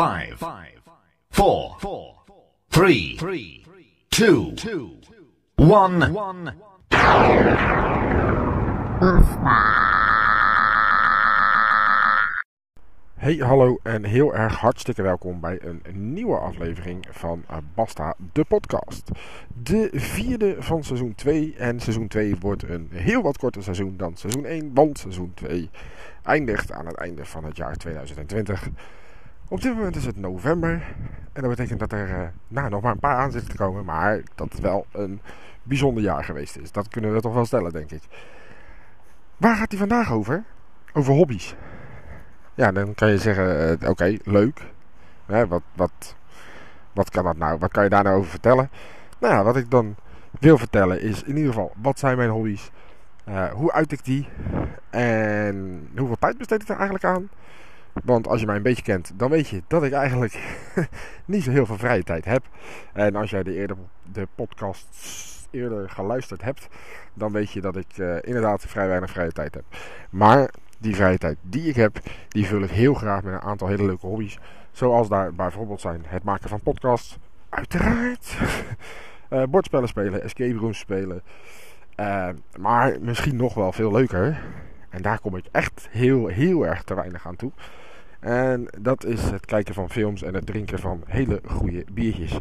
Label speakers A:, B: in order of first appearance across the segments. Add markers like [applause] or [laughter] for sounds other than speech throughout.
A: 5, 4, 3, 2, 1.
B: Hey, hallo en heel erg hartstikke welkom bij een nieuwe aflevering van eh, Basta, de podcast. De vierde van seizoen 2 en seizoen 2 wordt een heel wat korter seizoen dan seizoen 1, want seizoen 2 eindigt aan het einde van het jaar 2020. Op dit moment is het november en dat betekent dat er uh, nou, nog maar een paar aan zitten te komen, maar dat het wel een bijzonder jaar geweest is. Dat kunnen we toch wel stellen, denk ik. Waar gaat hij vandaag over? Over hobby's. Ja, dan kan je zeggen, uh, oké, leuk. Wat, wat, wat kan dat nou? Wat kan je daar nou over vertellen? Nou ja, wat ik dan wil vertellen is in ieder geval, wat zijn mijn hobby's? Uh, hoe uit ik die? En hoeveel tijd besteed ik er eigenlijk aan? Want als je mij een beetje kent, dan weet je dat ik eigenlijk [laughs] niet zo heel veel vrije tijd heb. En als jij de, eerder, de podcasts eerder geluisterd hebt, dan weet je dat ik uh, inderdaad vrij weinig vrije tijd heb. Maar die vrije tijd die ik heb, die vul ik heel graag met een aantal hele leuke hobby's. Zoals daar bijvoorbeeld zijn het maken van podcasts, uiteraard. uh, [laughs] bordspellen spelen, escape rooms spelen. Uh, maar misschien nog wel veel leuker. En daar kom ik echt heel, heel erg te weinig aan toe. En dat is het kijken van films en het drinken van hele goede biertjes.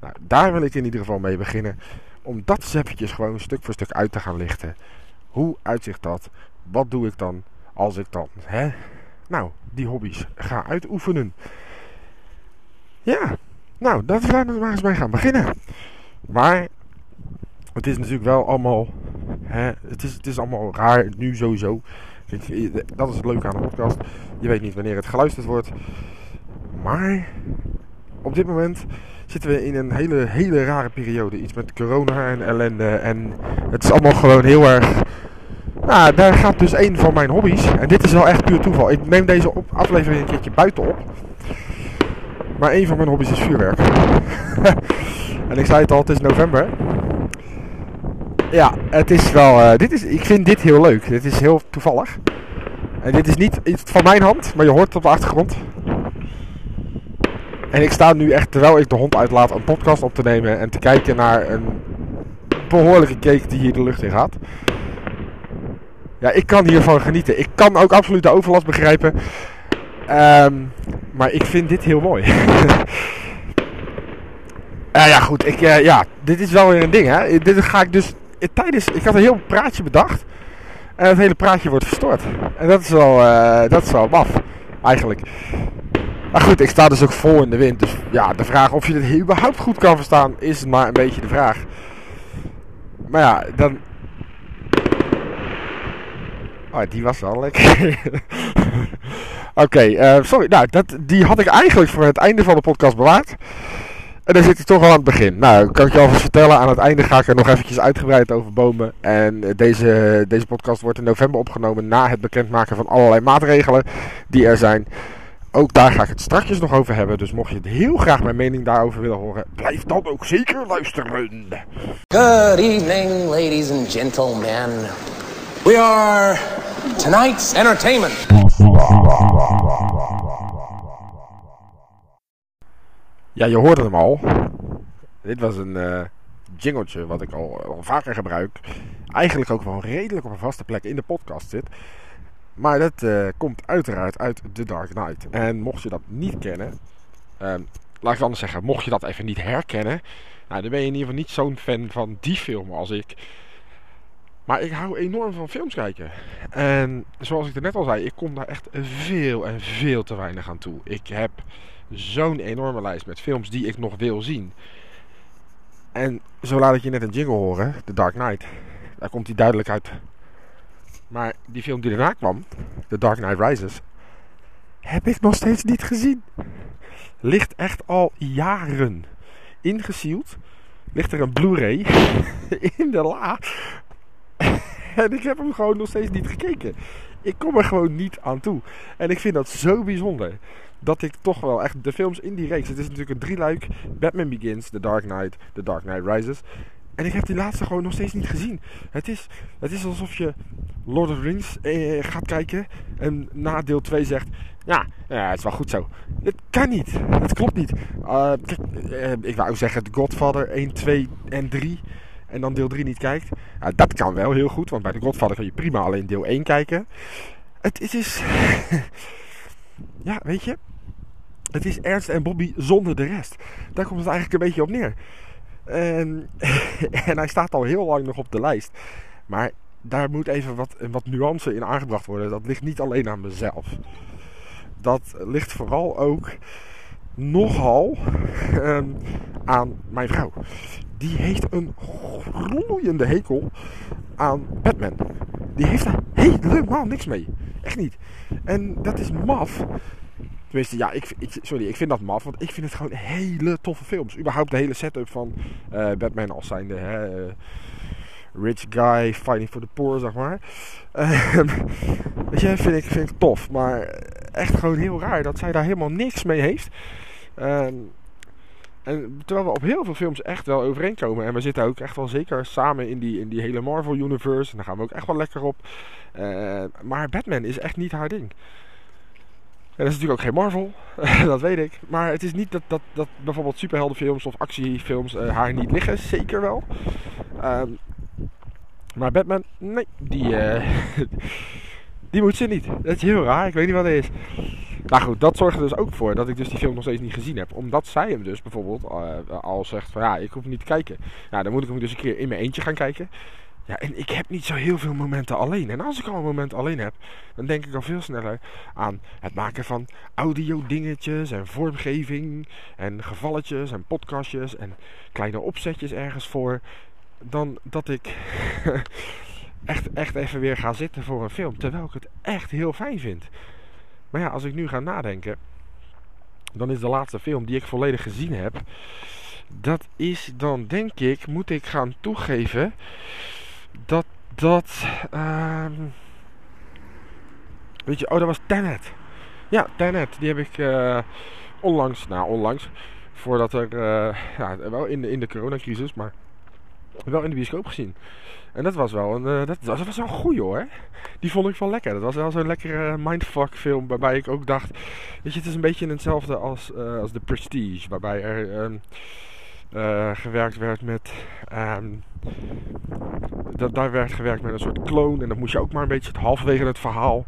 B: Nou, daar wil ik in ieder geval mee beginnen. Om dat eens gewoon stuk voor stuk uit te gaan lichten. Hoe uitzicht dat? Wat doe ik dan als ik dan, hè, nou, die hobby's ga uitoefenen. Ja, nou, dat waar we maar eens mee gaan beginnen. Maar het is natuurlijk wel allemaal, hè, het, is, het is allemaal raar nu sowieso. Dat is het leuke aan de podcast. Je weet niet wanneer het geluisterd wordt. Maar op dit moment zitten we in een hele, hele rare periode. Iets met corona en ellende. En het is allemaal gewoon heel erg nou, daar gaat dus een van mijn hobby's. En dit is wel echt puur toeval. Ik neem deze op aflevering een keertje buiten op. Maar een van mijn hobby's is vuurwerk. [laughs] en ik zei het al, het is november. Ja, het is wel. Uh, dit is, ik vind dit heel leuk. Dit is heel toevallig. En dit is niet iets van mijn hand, maar je hoort het op de achtergrond. En ik sta nu echt, terwijl ik de hond uitlaat, een podcast op te nemen en te kijken naar een behoorlijke cake die hier de lucht in gaat. Ja, ik kan hiervan genieten. Ik kan ook absoluut de overlast begrijpen. Um, maar ik vind dit heel mooi. uh, [laughs] ja, goed. Ik, uh, ja, dit is wel weer een ding, hè. Dit ga ik dus tijdens... Ik had een heel praatje bedacht. En het hele praatje wordt verstoord. En dat is wel, uh, dat is wel maf, eigenlijk. Maar goed, ik sta dus ook vol in de wind. Dus ja, de vraag of je dit überhaupt goed kan verstaan, is maar een beetje de vraag. Maar ja, dan Oh, die was wel lekker. [laughs] Oké, uh, sorry. Nou, dat, die had ik eigenlijk voor het einde van de podcast bewaard. En dan zit ik toch al aan het begin. Nou, kan ik je alvast vertellen. Aan het einde ga ik er nog eventjes uitgebreid over bomen. En deze, deze podcast wordt in november opgenomen na het bekendmaken van allerlei maatregelen die er zijn. Ook daar ga ik het straks nog over hebben. Dus mocht je heel graag mijn mening daarover willen horen, blijf dan ook zeker luisteren.
C: Good evening, ladies and gentlemen. We are tonight's entertainment.
B: Ja, je hoorde hem al. Dit was een uh, jingletje wat ik al, vaker gebruik. Eigenlijk ook wel redelijk op een vaste plek in de podcast zit. Maar dat uh, komt uiteraard uit The Dark Knight. En mocht je dat niet kennen, uh, laat ik anders zeggen, mocht je dat even niet herkennen, nou, dan ben je in ieder geval niet zo'n fan van die film als ik. Maar ik hou enorm van films kijken. En zoals ik er net al zei, ik kom daar echt veel en veel te weinig aan toe. Ik heb zo'n enorme lijst met films die ik nog wil zien. En zo laat ik je net een jingle horen, The Dark Knight. Daar komt hij duidelijk uit. Maar die film die daarna kwam, The Dark Knight Rises, heb ik nog steeds niet gezien. Ligt echt al jaren ingesield. Ligt er een Blu-ray [laughs] in de la en ik heb hem gewoon nog steeds niet gekeken. Ik kom er gewoon niet aan toe. En ik vind dat zo bijzonder. Dat ik toch wel echt de films in die reeks. Het is natuurlijk een drieluik: Batman Begins, The Dark Knight, The Dark Knight Rises. En ik heb die laatste gewoon nog steeds niet gezien. Het is, het is alsof je Lord of the Rings eh, gaat kijken en na deel 2 zegt... Ja, ja, het is wel goed zo. Het kan niet. Het klopt niet. Kijk, uh, ik wou zeggen The Godfather 1, 2 en 3 en dan deel 3 niet kijkt. Ja, dat kan wel heel goed, want bij The Godfather kan je prima alleen deel 1 kijken. Het, het is... [laughs] ja, weet je... Het is Ernst en Bobby zonder de rest. Daar komt het eigenlijk een beetje op neer. En, [laughs] en hij staat al heel lang nog op de lijst. Maar daar moet even wat, wat nuance in aangebracht worden. Dat ligt niet alleen aan mezelf. Dat ligt vooral ook nogal um, aan mijn vrouw. Die heeft een gloeiende hekel aan Batman. Die heeft daar helemaal niks mee. Echt niet. En dat is maf. Tenminste, ja, ik, ik, sorry, ik vind dat maf. Want ik vind het gewoon hele toffe films. Überhaupt de hele setup van uh, Batman als zijnde... Uh, rich guy fighting for the poor, zeg maar. Uh, [laughs] weet je, vind ik, vind ik tof. Maar echt gewoon heel raar dat zij daar helemaal niks mee heeft. Ehm, en terwijl we op heel veel films echt wel overeenkomen. En we zitten ook echt wel zeker samen in die, in die hele Marvel Universe. En daar gaan we ook echt wel lekker op. Uh, maar Batman is echt niet haar ding. En dat is natuurlijk ook geen Marvel, [laughs] dat weet ik. Maar het is niet dat, dat, dat bijvoorbeeld superheldenfilms of actiefilms uh, haar niet liggen. Zeker wel. Um, maar Batman, nee, die, uh, [laughs] die moet ze niet. Dat is heel raar, ik weet niet wat het is. Nou goed, dat zorgt er dus ook voor dat ik dus die film nog steeds niet gezien heb. Omdat zij hem dus bijvoorbeeld uh, al zegt van ja, ik hoef niet te kijken. Nou, dan moet ik hem dus een keer in mijn eentje gaan kijken. Ja, en ik heb niet zo heel veel momenten alleen. En als ik al een moment alleen heb, dan denk ik al veel sneller aan het maken van audio dingetjes en vormgeving en gevalletjes en podcastjes en kleine opzetjes ergens voor. Dan dat ik [laughs] echt, echt even weer ga zitten voor een film. Terwijl ik het echt heel fijn vind. Maar ja, als ik nu ga nadenken, dan is de laatste film die ik volledig gezien heb. Dat is dan denk ik, moet ik gaan toegeven dat dat. Uh, weet je, oh, dat was Tenet. Ja, Tenet. Die heb ik uh, onlangs, nou onlangs, voordat er, uh, ja, wel in de, in de coronacrisis, maar wel in de bioscoop gezien. En dat was wel een, uh, dat, was wel een goeie hoor. Die vond ik wel lekker. Dat was wel zo'n lekkere mindfuck film waarbij ik ook dacht, weet je, het is een beetje hetzelfde als, als The Prestige, waarbij er uh, gewerkt werd met. Um, dat, daar werd gewerkt met een soort kloon. En dan moest je ook maar een beetje het halverwege het verhaal.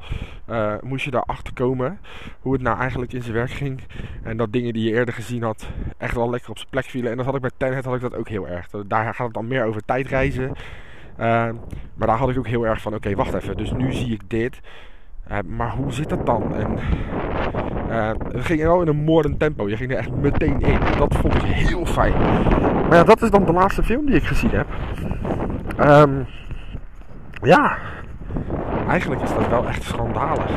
B: Uh, moest je daarachter komen. Hoe het nou eigenlijk in zijn werk ging. En dat dingen die je eerder gezien had. echt wel lekker op zijn plek vielen. En dat had ik bij Tenet had ik dat ook heel erg. Daar gaat het dan meer over tijdreizen. Uh, maar daar had ik ook heel erg van: oké, wacht even. Dus nu zie ik dit. Uh, maar hoe zit dat dan? En uh, het ging wel in een moordend tempo. Je ging er echt meteen in. Dat vond ik heel fijn. Maar ja, dat is dan de laatste film die ik gezien heb. Um, ja, eigenlijk is dat wel echt schandalig.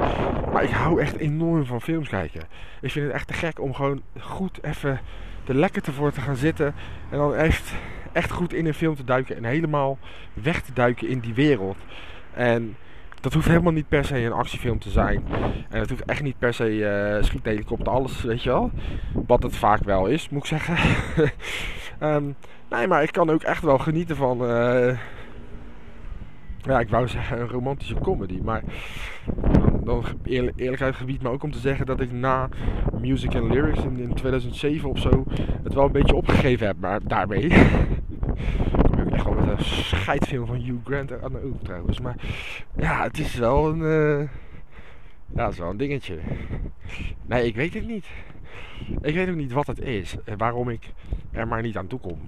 B: Maar ik hou echt enorm van films kijken. Ik vind het echt te gek om gewoon goed even er lekker te voor te gaan zitten. En dan echt, echt goed in een film te duiken. En helemaal weg te duiken in die wereld. En dat hoeft helemaal niet per se een actiefilm te zijn. En het hoeft echt niet per se uh, schiethelikopter, alles, weet je wel. Wat het vaak wel is, moet ik zeggen. um, [laughs] nee, maar ik kan ook echt wel genieten van... Uh, ja, ik wou zeggen een romantische comedy. Maar dan, dan eerlijk, eerlijkheid gebied me ook om te zeggen dat ik na Music and Lyrics in, in 2007 of zo... het wel een beetje opgegeven heb. Maar daarmee... [laughs] echt wel met een scheidfilm van Hugh Grant aan de oog trouwens. Maar ja, het is wel een. Uh, ja, het is wel een dingetje. Nee, ik weet het niet. Ik weet ook niet wat het is en waarom ik er maar niet aan toe kom.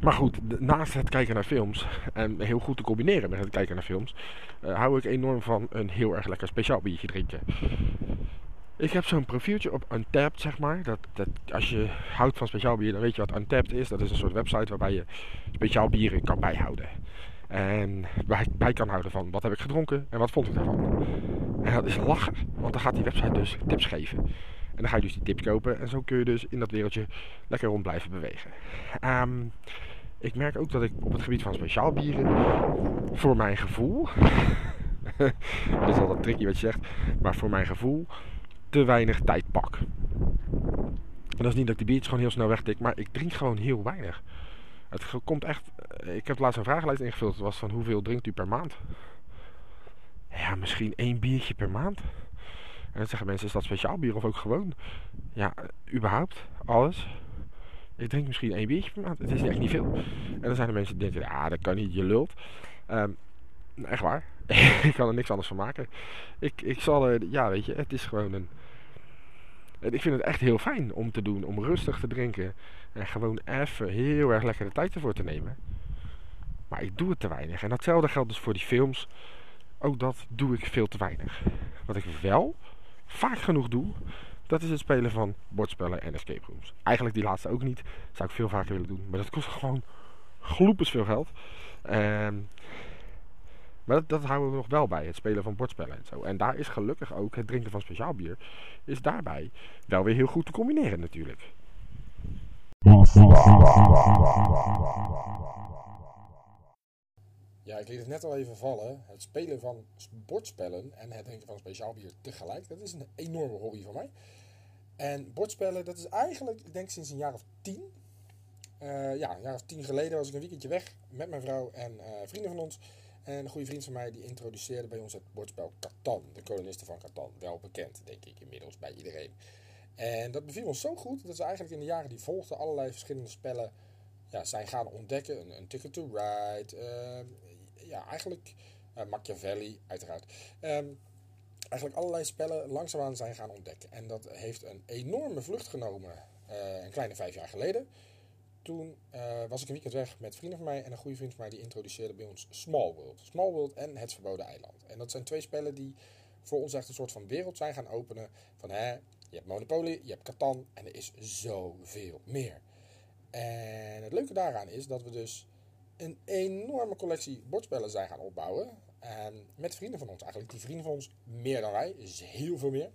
B: Maar goed, naast het kijken naar films en heel goed te combineren met het kijken naar films, uh, hou ik enorm van een heel erg lekker speciaal biertje drinken. Ik heb zo'n profieltje op Untapped, zeg maar. Dat, dat, als je houdt van speciaal bier, dan weet je wat Untapped is. Dat is een soort website waarbij je speciaal bieren kan bijhouden. En bij, kan houden van wat heb ik gedronken en wat vond ik daarvan. En dat is lachen, want dan gaat die website dus tips geven. En dan ga je dus die tips kopen en zo kun je dus in dat wereldje lekker rond blijven bewegen. Um, ik merk ook dat ik op het gebied van speciaal bieren, voor mijn gevoel, [laughs] dat is altijd tricky wat je zegt, maar voor mijn gevoel te weinig tijd pak.
D: dat is niet dat ik die biertjes gewoon heel snel wegtik, maar ik drink gewoon heel weinig. Het komt echt. eh, Ik heb laatst een vragenlijst ingevuld. Het was van hoeveel drinkt u per maand? Ja, misschien één biertje per maand. En dan zeggen mensen: is dat speciaal bier of ook gewoon? Ja, eh, überhaupt, alles. Ik drink misschien één biertje per maand. Het is echt niet veel. En dan zijn er mensen die denken: ja, dat kan niet, je lult. Ehm, echt waar. [laughs] ik kan er niks anders van maken. Ik, ik zal er, ja, weet je, het is gewoon een. Ik vind het echt heel fijn om te doen, om rustig te drinken. En gewoon even heel erg lekker de tijd ervoor te nemen. Maar ik doe het te weinig. En datzelfde geldt dus voor die films. Ook dat doe ik veel te weinig. Wat ik wel vaak genoeg doe, dat is het spelen van bordspellen en escape rooms. Eigenlijk die laatste ook niet. Zou ik veel vaker willen doen. Maar dat kost gewoon gloepers veel geld. Ehm, maar dat, dat houden we nog wel bij, het spelen van bordspellen en zo. En daar is gelukkig ook het drinken van speciaal bier, is daarbij wel weer heel goed te combineren natuurlijk.
B: Ja, ik liet het net al even vallen. Het spelen van bordspellen en het drinken van speciaal bier tegelijk, dat is een enorme hobby van mij. En bordspellen, dat is eigenlijk, ik denk sinds een jaar of tien. Eh, ja, een jaar of tien geleden was ik een weekendje weg met mijn vrouw en eh, vrienden van ons. En een goede vriend van mij die introduceerde bij ons het bordspel Catan. De kolonisten van Catan. Wel bekend, denk ik inmiddels bij iedereen. En dat beviel ons zo goed dat ze eigenlijk in de jaren die volgden allerlei verschillende spellen ja, zijn gaan ontdekken. Een, een Ticket to Ride. Ja, eigenlijk eh, Machiavelli, uiteraard. Ehm, eigenlijk allerlei spellen langzaamaan zijn gaan ontdekken. En dat heeft een enorme vlucht genomen eh, een kleine vijf jaar geleden. Toen eh, was ik een weekend weg met vrienden van mij en een goede vriend van mij die introduceerde bij ons Small World. Small World en Het Verboden Eiland. En dat zijn twee spellen die voor ons echt een soort van wereld zijn gaan openen. Van hè, je hebt Monopoly, je hebt Catan en er is zoveel meer. En het leuke daaraan is dat we dus een enorme collectie bordspellen zijn gaan opbouwen. En met vrienden van ons eigenlijk. Die vrienden van ons meer dan wij. is heel veel meer.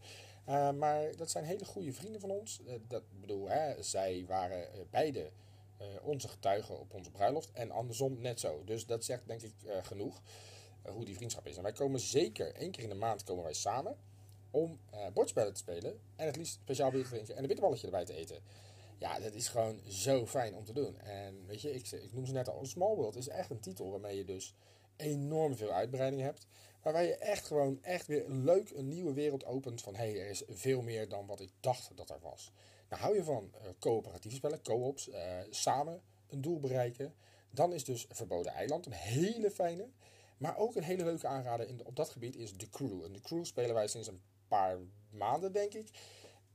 B: Uh, maar dat zijn hele goede vrienden van ons. Uh, dat bedoel, hè, zij waren uh, beide onze getuigen op onze bruiloft. En andersom net zo. Dus dat zegt denk ik genoeg hoe die vriendschap is. En wij komen zeker één keer in de maand komen wij samen om bordspellen te spelen. En het liefst speciaal bier te drinken en een bitterballetje erbij te eten. Ja, dat is gewoon zo fijn om te doen. En weet je, ik, ik noem ze net al. Small World is echt een titel waarmee je dus enorm veel uitbreiding hebt. Waarbij je echt gewoon echt weer leuk een nieuwe wereld opent van hé, hey, er is veel meer dan wat ik dacht dat er was. Nou, hou je van uh, coöperatieve spellen, co-ops, uh, samen een doel bereiken. Dan is dus Verboden Eiland een hele fijne. Maar ook een hele leuke aanrader in op dat gebied is The Crew. En The Crew spelen wij sinds een paar maanden, denk ik.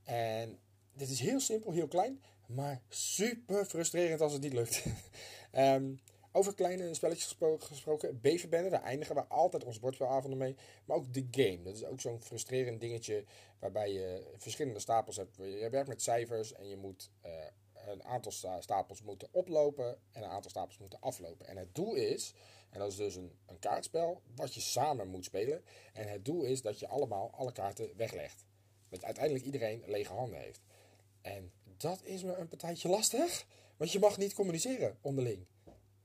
B: En dit is heel simpel, heel klein, maar super frustrerend als het niet lukt. um, [laughs] over kleine spelletjes gespro gesproken. Beverbende, daar eindigen we altijd onze bordspelavonden mee. Maar ook de game. Dat is ook zo'n frustrerend dingetje waarbij je verschillende stapels hebt. Je werkt met cijfers en je moet uh, een aantal sta stapels moeten oplopen en een aantal stapels moeten aflopen. En het doel is, en dat is dus een, een kaartspel wat je samen moet spelen. En het doel is dat je allemaal alle kaarten weglegt. Dat uiteindelijk iedereen lege handen heeft. En dat is me een partijtje lastig, want je mag niet communiceren onderling.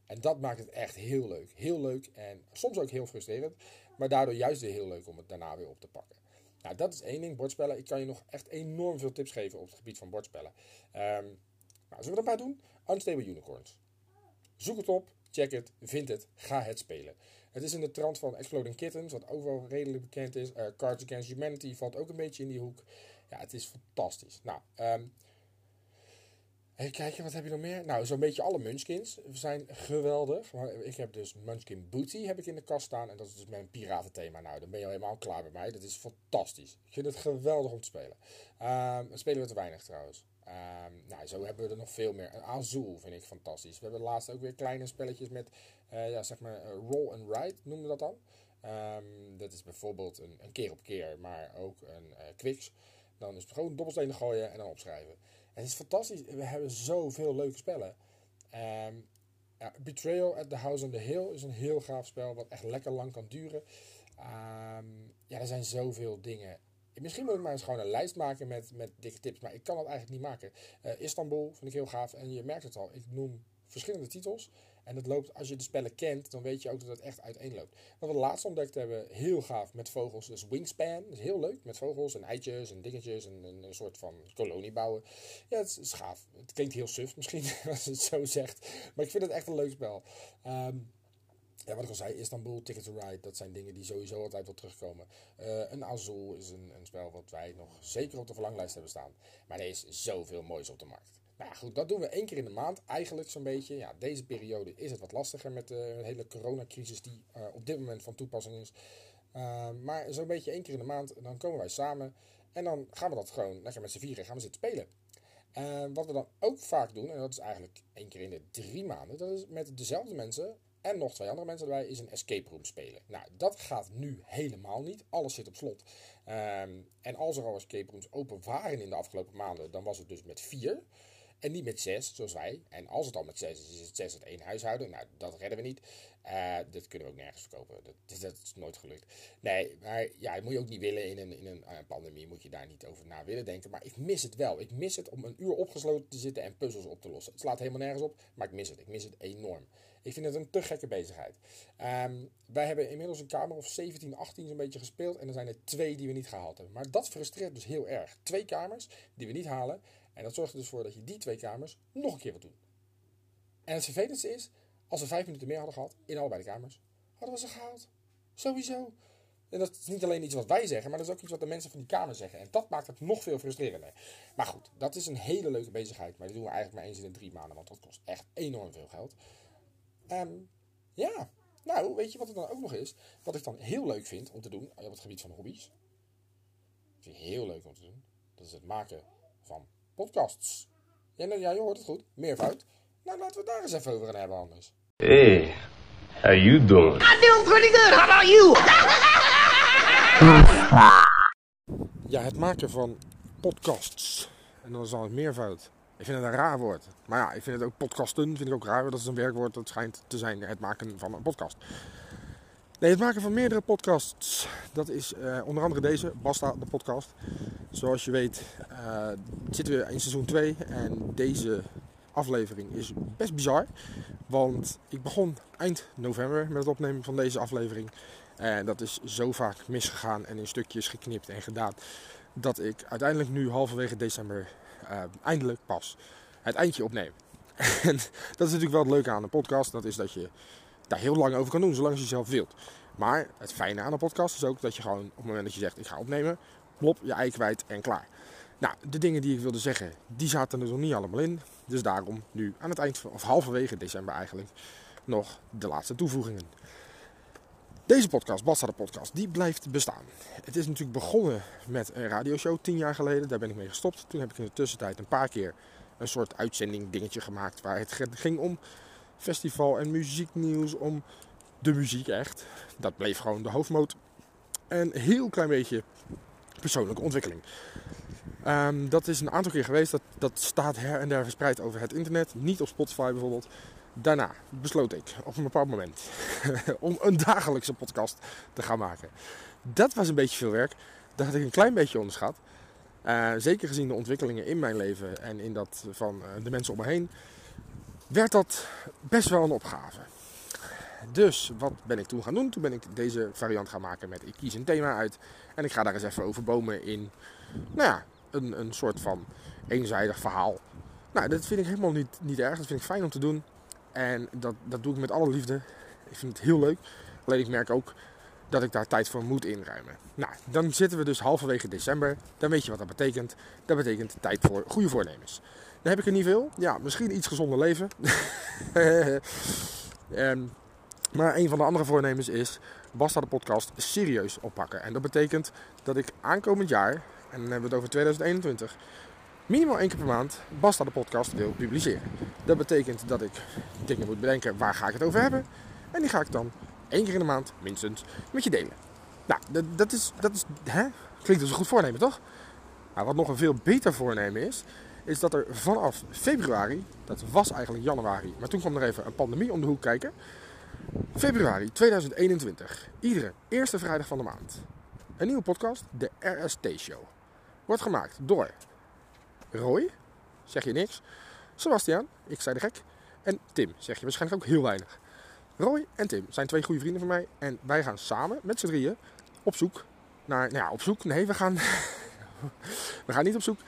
B: En dat maakt het echt heel leuk. Heel leuk en soms ook heel frustrerend. Maar daardoor juist weer heel leuk om het daarna weer op te pakken. Nou, dat is één ding, bordspellen. Ik kan je nog echt enorm veel tips geven op het gebied van bordspellen. Um, nou, zullen we een paar doen? Unstable Unicorns. Zoek het op, check het, vind het, ga het spelen. Het is in de trant van Exploding Kittens, wat overal redelijk bekend is. Uh, Cards Against Humanity valt ook een beetje in die hoek. Ja, het is fantastisch. Nou, um, Even kijken, wat heb je nog meer? Nou, zo'n beetje alle Munchkins zijn geweldig. Maar ik heb dus Munchkin Booty heb ik in de kast staan. En dat is dus mijn piratenthema. Nou, dan ben je al helemaal klaar bij mij. Dat is fantastisch. Ik vind het geweldig om te spelen. Um, spelen we te weinig trouwens. Um, nou, zo hebben we er nog veel meer. Azul vind ik fantastisch. We hebben laatst ook weer kleine spelletjes met, uh, ja, zeg maar, uh, roll and ride noemen we dat dan. Um, dat is bijvoorbeeld een, een, keer op keer, maar ook een uh. Dan is het gewoon dobbelstenen gooien en dan opschrijven. Het is fantastisch. We hebben zoveel leuke spellen. Um, ja, Betrayal at the House on the Hill is een heel gaaf spel. Wat echt lekker lang kan duren. Um, ja, er zijn zoveel dingen. Misschien moet ik maar eens gewoon een lijst maken met, met dikke tips. Maar ik kan dat eigenlijk niet maken. Uh, Istanbul vind ik heel gaaf. En je merkt het al. Ik noem
E: verschillende titels. En het loopt, als je de spellen kent, dan weet je ook dat het echt uiteenloopt. Wat we laatst ontdekt hebben, heel gaaf met vogels, dus Wingspan. Dat is heel leuk, met vogels en eitjes en dingetjes en, en een soort van kolonie bouwen. Ja, het is, gaaf. Het klinkt heel suf misschien, [laughs] als het zo zegt. Maar ik vind het echt een leuk spel. Ehm, ja, wat ik al zei, Istanbul, Ticket to Ride, dat zijn dingen die sowieso altijd wel terugkomen. Uh, een Azul is een, een, spel wat wij nog zeker op de verlanglijst hebben staan. Maar er is zoveel moois op de markt. Nou ja, goed, dat doen we één keer in de maand, eigenlijk zo'n beetje. Ja, deze periode is het wat lastiger met de hele coronacrisis die uh, op dit moment van toepassing is. Uh, maar zo'n beetje één keer in de maand, dan komen wij samen. En dan gaan we dat gewoon lekker met z'n vieren gaan we zitten spelen. wat we dan ook vaak doen, en dat is eigenlijk één keer in de drie maanden, dat is met dezelfde mensen en nog twee andere mensen erbij, is een escape room spelen. Nou, dat gaat nu helemaal niet. Alles zit op slot. Um, en als er al escape rooms open waren in de afgelopen maanden, dan was het dus met vier. En niet met zes, zoals wij. En als het al met zes is, is het zes uit één huishouden. Nou, dat redden we niet. Uh, dat kunnen we ook nergens verkopen. Dat, dat, is nooit gelukt. Nee, maar ja, moet je ook niet willen in een, in een uh, pandemie. Moet je daar niet over na willen denken. Maar ik mis het wel. Ik mis het om een uur opgesloten te zitten en puzzels op te lossen. Het slaat helemaal nergens op, maar ik mis het. Ik mis het enorm. Ik vind het een te gekke bezigheid. Um, wij hebben inmiddels een kamer of 17, 18 zo'n beetje gespeeld. En er zijn er twee die we niet gehaald hebben. Maar dat frustreert dus heel erg. Twee kamers die we niet halen. En dat zorgt er dus voor dat je die twee kamers nog een keer wilt doen. En het vervelendste is, als we vijf minuten meer hadden gehad in allebei de kamers, hadden we ze gehaald. Sowieso. En dat is niet alleen iets wat wij zeggen, maar dat is ook iets wat de mensen van die kamer zeggen. En dat maakt het nog veel frustrerender. Maar goed, dat is een hele leuke bezigheid. Maar die doen we eigenlijk maar eens in de drie maanden, want dat kost echt enorm veel geld. Um, ja, nou, weet je wat het dan ook nog is? Wat ik dan heel leuk vind om te doen op het gebied van hobby's. vind ik heel leuk om te doen. Dat is het maken podcasts. Ja, nou, ja je hoort het goed. Meervoud. Nou, laten we het daar eens even over gaan hebben anders.
F: Hey, how you doing?
C: I'm doing pretty good. How about you? [laughs]
B: ja, het maken van podcasts. En dan is dan het meervoud. Ik vind het een raar woord. Maar ja, ik vind het ook podcasten vind ik ook raar. Dat is een werkwoord dat schijnt te zijn het maken van een podcast. Nee, het maken van meerdere podcasts. Dat is uh, onder andere deze, Basta, de podcast. Zoals je weet uh, zitten we in seizoen 2 en deze aflevering is best bizar. Want ik begon eind november met het opnemen van deze aflevering. En dat is zo vaak misgegaan en in stukjes geknipt en gedaan. Dat ik uiteindelijk nu halverwege december uh, eindelijk pas het eindje opneem. [laughs] en dat is natuurlijk wel het leuke aan een podcast. Dat is dat je daar heel lang over kan doen, zolang je zelf wilt. Maar het fijne aan een podcast is ook dat je gewoon op het moment dat je zegt ik ga opnemen, plop je ei kwijt en klaar. Nou, de dingen die ik wilde zeggen, die zaten er nog niet allemaal in. Dus daarom nu aan het eind, of halverwege december eigenlijk, nog de laatste toevoegingen. Deze podcast, Basta de podcast, die blijft bestaan. Het is natuurlijk begonnen met een radioshow tien jaar geleden. Daar ben ik mee gestopt. Toen heb ik in de tussentijd een paar keer een soort uitzending dingetje gemaakt. Waar het ging om festival en muzieknieuws. Om de muziek echt. Dat bleef gewoon de hoofdmoot. En een heel klein beetje persoonlijke ontwikkeling. Um, dat is een aantal keer geweest. Dat, dat staat her en der verspreid over het internet. Niet op Spotify bijvoorbeeld. Daarna besloot ik op een bepaald moment [laughs] om een dagelijkse podcast te gaan maken. Dat was een beetje veel werk. Dat had ik een klein beetje onderschat. Uh, zeker gezien de ontwikkelingen in mijn leven en in dat van uh, de mensen om me heen, werd dat best wel een opgave. Dus wat ben ik toen gaan doen? Toen ben ik deze variant gaan maken met ik kies een thema uit en ik ga daar eens even over bomen in, nou ja, een, een soort van eenzijdig verhaal. Nou, dat vind ik helemaal niet, niet erg. Dat vind ik fijn om te doen. En dat, dat doe ik met alle liefde. Ik vind het heel leuk. Alleen ik merk ook dat ik daar tijd voor moet inruimen. Nou, dan zitten we dus halverwege december. Dan weet je wat dat betekent. Dat betekent tijd voor goede voornemens. Heb ik er niet veel. Ja, misschien iets gezonder leven. um, [laughs] maar een van de andere voornemens is Basta de podcast serieus oppakken. En dat betekent dat ik aankomend jaar, en dan hebben we het over 2021, minimaal één keer per maand Basta de podcast wil publiceren. Dat betekent dat ik dingen moet bedenken waar ga ik het over hebben. En die ga ik dan één keer in de maand minstens met je delen. Nou, dat, dat is, dat is hè? klinkt als een goed voornemen toch? Maar wat nog een veel beter voornemen is, is dat er vanaf februari, dat was eigenlijk januari, maar toen kwam er even een pandemie om de hoek kijken. Februari 2021, iedere eerste vrijdag van de maand. Een nieuwe podcast, de RST Show. Wordt gemaakt door Roy, zeg je niks. Sebastian, ik zei de gek. en Tim. Zeg je waarschijnlijk ook heel weinig. Roy en Tim zijn twee goede vrienden van mij. En wij gaan samen met z'n drieën op zoek naar... Nou ja, op zoek? Nee, we gaan... [laughs] we gaan niet op zoek...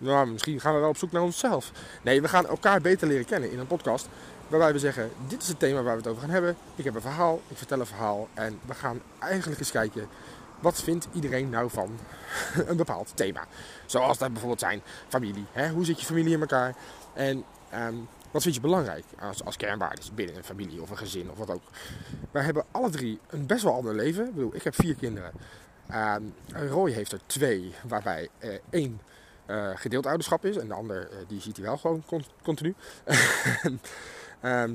B: Nou, misschien gaan we wel op zoek naar onszelf. Nee, we gaan elkaar beter leren kennen in een podcast. Waarbij we zeggen, dit is het thema waar we het over gaan hebben. Ik heb een verhaal, ik vertel een verhaal. En we gaan eigenlijk eens kijken, wat vindt iedereen nou van [laughs] een bepaald thema? Zoals dat bijvoorbeeld zijn familie. Hè? Hoe zit je familie in elkaar? En ehm, wat vind je belangrijk als, als kernwaardes binnen een familie of een gezin of wat ook? Wij hebben alle drie een best wel ander leven. Ik bedoel, ik heb vier kinderen. Ehm, Roy heeft er twee, waarbij eh, één eh, gedeeld ouderschap is. En de ander, eh, die ziet hij wel gewoon con- continu. [laughs] Ehm,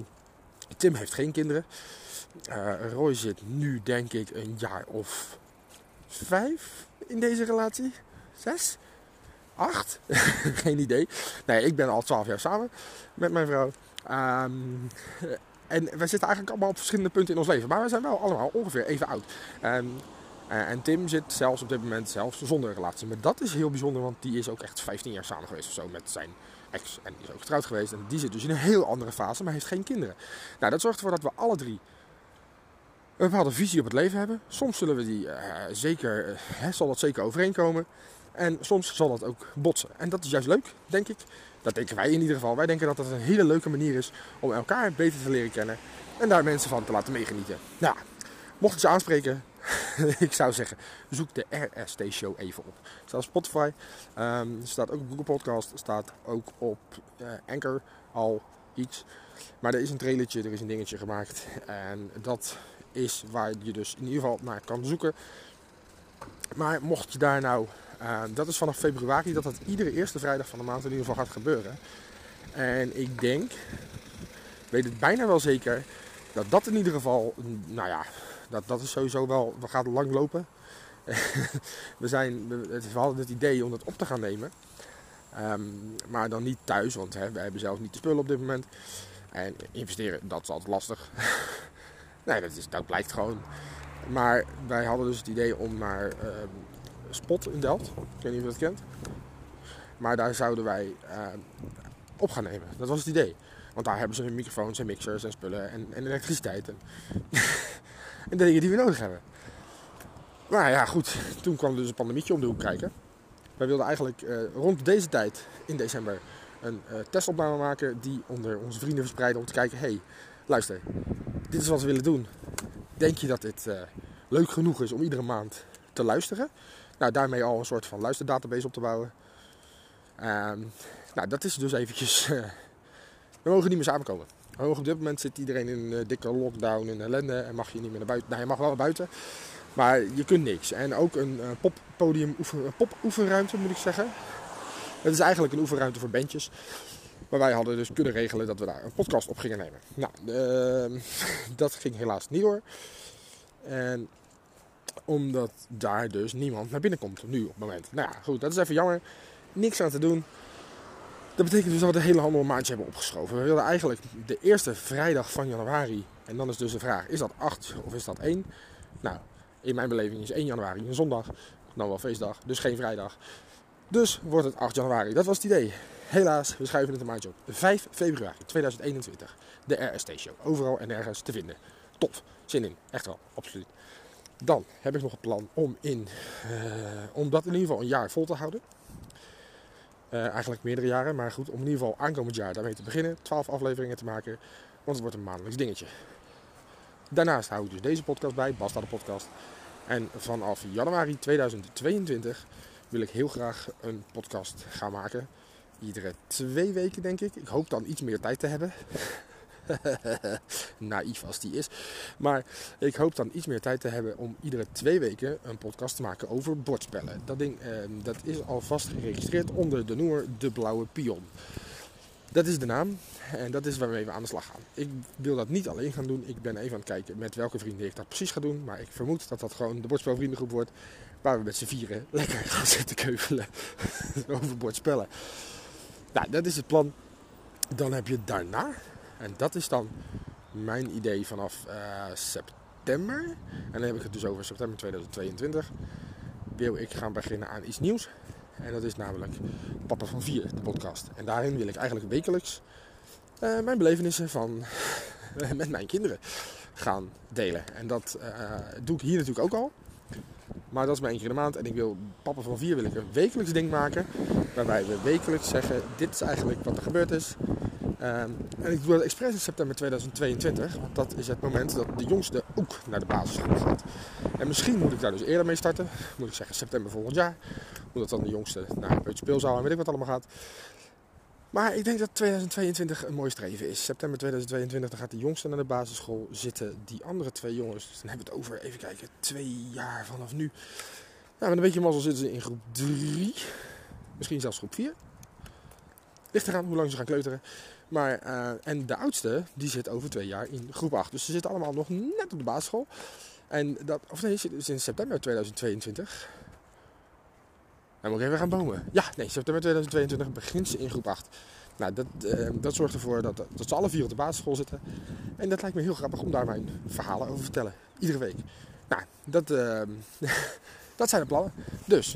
B: Tim heeft geen kinderen. Eh, Roy zit nu denk ik een jaar of vijf in deze relatie. Zes? Acht? [laughs] geen idee. Nee, ik ben al twaalf jaar samen met mijn vrouw. Ehm, en wij zitten eigenlijk allemaal op verschillende punten in ons leven. Maar we zijn wel allemaal ongeveer even oud. Ehm, eh, en Tim zit zelfs op dit moment zelfs zonder een relatie. Maar dat is heel bijzonder, want die is ook echt 15 jaar samen geweest of zo met zijn ex. En die is ook getrouwd geweest. En die zit dus in een heel andere fase, maar heeft geen kinderen. Nou, dat zorgt ervoor dat we alle drie een bepaalde visie op het leven hebben. Soms zullen we die eh, zeker, eh, hè, zal dat zeker overeenkomen. En soms zal dat ook botsen. En dat is juist leuk, denk ik. Dat denken wij in ieder geval. Wij denken dat dat een hele leuke manier is om elkaar beter te leren kennen. En daar mensen van te laten meegenieten. Nou, mocht het je aanspreken, [laughs] ik zou zeggen, zoek de RST Show even op. Het op Spotify, ehm, staat ook op Google Podcast, staat ook op eh, Anchor al iets. Maar er is een trailertje, er is een dingetje gemaakt. En dat is waar je dus in ieder geval naar kan zoeken. Maar mocht je daar nou, eh, dat is vanaf februari dat dat iedere eerste vrijdag van de maand in ieder geval gaat gebeuren. En ik denk, weet het bijna wel zeker, dat dat in ieder geval, nou ja, dat, dat is sowieso wel, we gaan lang lopen. [laughs] we, zijn, we, hadden het idee om dat op te gaan nemen. Ehm, maar dan niet thuis, want hè, we hebben zelf niet de spullen op dit moment. En investeren, dat is altijd lastig. [laughs] nee, dat, is, dat blijkt gewoon. Maar wij hadden dus het idee om naar ehm, Spot in Delft. Ik weet niet of je dat kent. Maar daar zouden wij ehm, op gaan nemen. Dat was het idee. Want daar hebben ze microfoons en mixers en spullen en, en elektriciteit. En, [laughs] en de dingen die we nodig hebben. Maar ja, goed. Toen kwam dus een pandemietje om de hoek kijken. Wij wilden eigenlijk eh, rond deze tijd in december een eh, testopname maken die onder onze vrienden verspreiden om te kijken, hey, luister, dit is wat we willen doen. Denk je dat dit eh, leuk genoeg is om iedere maand te luisteren? Nou, daarmee al een soort van luisterdatabase op te bouwen. Ehm, nou, dat is dus eventjes... eh, we mogen niet meer samenkomen. Op dit moment zit iedereen in een eh, dikke lockdown in ellende en mag je niet meer naar buiten. Nou, je mag wel naar buiten, maar je kunt niks. En ook een eh, poppodium, een pop-oefenruimte moet ik zeggen. Het is eigenlijk een oefenruimte voor bandjes. Maar wij hadden dus kunnen regelen dat we daar een podcast op gingen nemen. Nou, ehm, [laughs] dat ging helaas niet door. En omdat daar dus niemand naar binnen komt nu op het moment. Nou ja, goed, dat is even jammer. Niks aan te doen. Dat betekent dus dat we de hele handel een maandje hebben opgeschoven. We wilden eigenlijk de eerste vrijdag van januari. En dan is dus de vraag, is dat 8 of is dat 1? Nou, in mijn beleving is 1 januari een zondag. Dan wel feestdag, dus geen vrijdag. Dus wordt het 8 januari. Dat was het idee. Helaas, we schuiven het een maandje op. 5 februari 2021. De RST Show. Overal en ergens te vinden. Top. Zin in. Echt wel. Absoluut. Dan heb ik nog een plan om, in, eh, om dat in ieder geval een jaar vol te houden. Eh, eigenlijk meerdere jaren, maar goed, om in ieder geval aankomend jaar daarmee te beginnen. 12 afleveringen te maken, want het wordt een maandelijks dingetje. Daarnaast hou ik dus deze podcast bij, Basta de podcast. En vanaf januari 2022 wil ik heel graag een podcast gaan maken. Iedere twee weken denk ik. Ik hoop dan iets meer tijd te hebben. [laughs] Naïef als die is. Maar ik hoop dan iets meer tijd te hebben om iedere twee weken een podcast te maken over bordspellen. Dat ding eh, dat is alvast geregistreerd onder de noemer De Blauwe Pion. Dat is de naam en dat is waarmee we aan de slag gaan. Ik wil dat niet alleen gaan doen. Ik ben even aan het kijken met welke vrienden ik dat precies ga doen. Maar ik vermoed dat dat gewoon de bordspelvriendengroep wordt. Waar we met z'n vieren [laughs] lekker gaan zitten keuvelen [laughs] over bordspellen. Nou, dat is het plan. Dan heb je daarna, en dat is dan mijn idee vanaf eh, september. En dan heb ik het dus over september 2022. Wil ik gaan beginnen aan iets nieuws. En dat is namelijk Papa van Vier, de podcast. En daarin wil ik eigenlijk wekelijks eh, mijn belevenissen van, [laughs] met mijn kinderen gaan delen. En dat eh, doe ik hier natuurlijk ook al. Maar dat is maar één keer in de maand. En ik wil, papa van vier wil ik een wekelijks ding maken. Waarbij we wekelijks zeggen, dit is eigenlijk wat er gebeurd is. Ehm, en ik doe dat expres in september 2022. Want dat is het moment dat de jongste ook naar de basisschool gaat. En misschien moet ik daar dus eerder mee starten. Moet ik zeggen september volgend jaar. Omdat dan de jongste naar een speelzaal en weet ik wat allemaal gaat. Maar ik denk dat 2022 een mooi streven is. September 2022 dan gaat de jongste naar de basisschool zitten. Die andere twee jongens, dan hebben we het over, even kijken, twee jaar vanaf nu. Nou, met een beetje mazzel zitten ze in groep 3. Misschien zelfs groep 4. Ligt eraan hoe lang ze gaan kleuteren. Maar, eh, en de oudste, die zit over twee jaar in groep 8. Dus ze zitten allemaal nog net op de basisschool. En dat, of nee, sinds september 2022. Dan moet ik even gaan bomen. Ja, nee, september 2022 begint ze in groep 8. Nou, dat, eh, dat zorgt ervoor dat, dat ze alle vier op de basisschool zitten. En dat lijkt me heel grappig om daar mijn verhalen over te vertellen. Iedere week. Nou, dat, eh, [laughs] dat zijn de plannen. Dus,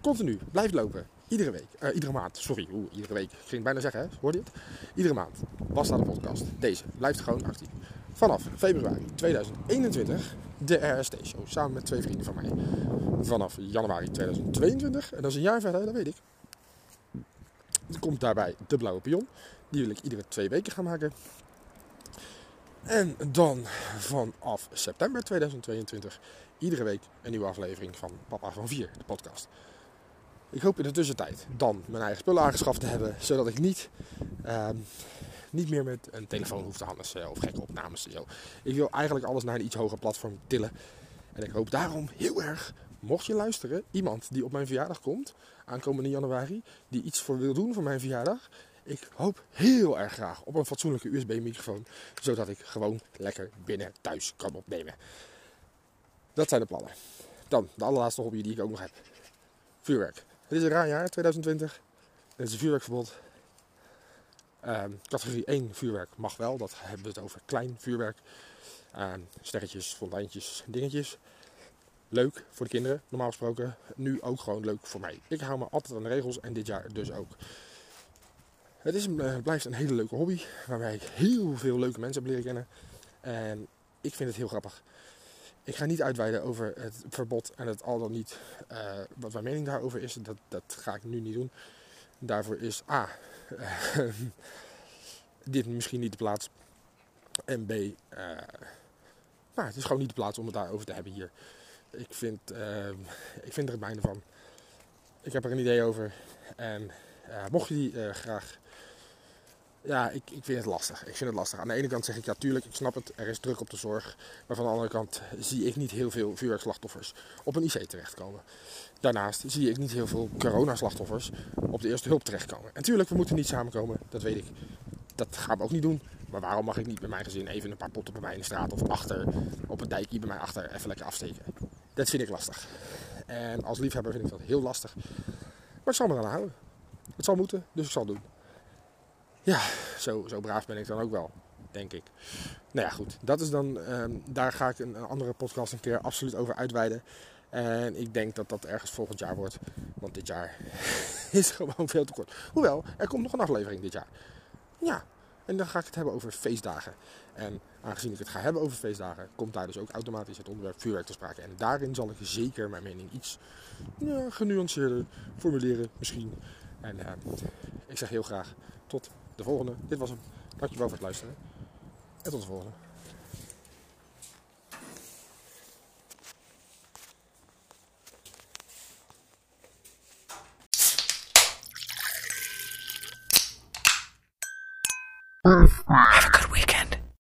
B: continu, blijf lopen. Iedere week, eh, iedere maand, sorry, oeh, iedere week. Ik ging het bijna zeggen, hè? hoorde je het? Iedere maand was daar de podcast. Deze blijft gewoon actief. Vanaf februari 2021 de RST-show samen met twee vrienden van mij. Vanaf januari 2022, en dat is een jaar verder, dat weet ik. Er komt daarbij de Blauwe Pion. Die wil ik iedere twee weken gaan maken. En dan vanaf september 2022 iedere week een nieuwe aflevering van Papa van 4, de podcast. Ik hoop in de tussentijd dan mijn eigen spullen aangeschaft te hebben, zodat ik niet, ehm, niet meer met een telefoon hoef te handelen of gekke opnames. Zo. Ik wil eigenlijk alles naar een iets hoger platform tillen. En ik hoop daarom heel erg, mocht je luisteren, iemand die op mijn verjaardag komt, aankomende januari, die iets voor wil doen voor mijn verjaardag. Ik hoop heel erg graag op een fatsoenlijke USB-microfoon, zodat ik gewoon lekker binnen thuis kan opnemen. Dat zijn de plannen. Dan de allerlaatste hobby die ik ook nog heb. Vuurwerk. Het is een raar jaar, 2020. Het is een vuurwerkverbod. Ehm, categorie 1 vuurwerk mag wel, dat hebben we het over klein vuurwerk. Ehm, sterretjes, fonteintjes, dingetjes. Leuk voor de kinderen, normaal gesproken. Nu ook gewoon leuk voor mij. Ik hou me altijd aan de regels en dit jaar dus ook. Het is eh, blijft een hele leuke hobby, waarbij ik heel veel leuke mensen heb leren kennen. En ik vind het heel grappig. Ik ga niet uitweiden over het verbod en het al dan niet eh, wat mijn mening daarover is. Dat, dat ga ik nu niet doen. Daarvoor is A. [laughs] dit misschien niet de plaats. En B. Uh, nou, het is gewoon niet de plaats om het daarover te hebben hier. Ik vind, ik vind er het mijne van. Ik heb er een idee over. En mocht je die graag ja, ik, ik vind het lastig. Ik vind het lastig. Aan de ene kant zeg ik ja, tuurlijk, ik snap het. Er is druk op de zorg. Maar van de andere kant zie ik niet heel veel vuurwerkslachtoffers op een IC terechtkomen. Daarnaast zie ik niet heel veel coronaslachtoffers op de eerste hulp terechtkomen. En tuurlijk, we moeten niet samenkomen. Dat weet ik. Dat gaan we ook niet doen. Maar waarom mag ik niet bij mijn gezin even een paar potten bij mij in de straat of achter op een dijkje bij mij achter even lekker afsteken? Dat vind ik lastig. En als liefhebber vind ik dat heel lastig. Maar ik zal me eraan houden. Het zal moeten, dus ik zal het doen. Ja, zo, zo braaf ben ik dan ook wel, denk ik. Nou ja, goed. Dat is dan, ehm, daar ga ik een, een, andere podcast een keer absoluut over uitweiden. En ik denk dat dat ergens volgend jaar wordt. Want dit jaar [laughs] is gewoon veel te kort. Hoewel, er komt nog een aflevering dit jaar. Ja, en dan ga ik het hebben over feestdagen. En aangezien ik het ga hebben over feestdagen, komt daar dus ook automatisch het onderwerp vuurwerk te sprake. En daarin zal ik zeker mijn mening iets genuanceerder formuleren, misschien. En uh, ik zeg heel graag tot de volgende. Dit was hem. Dankjewel voor het luisteren. En tot de volgende.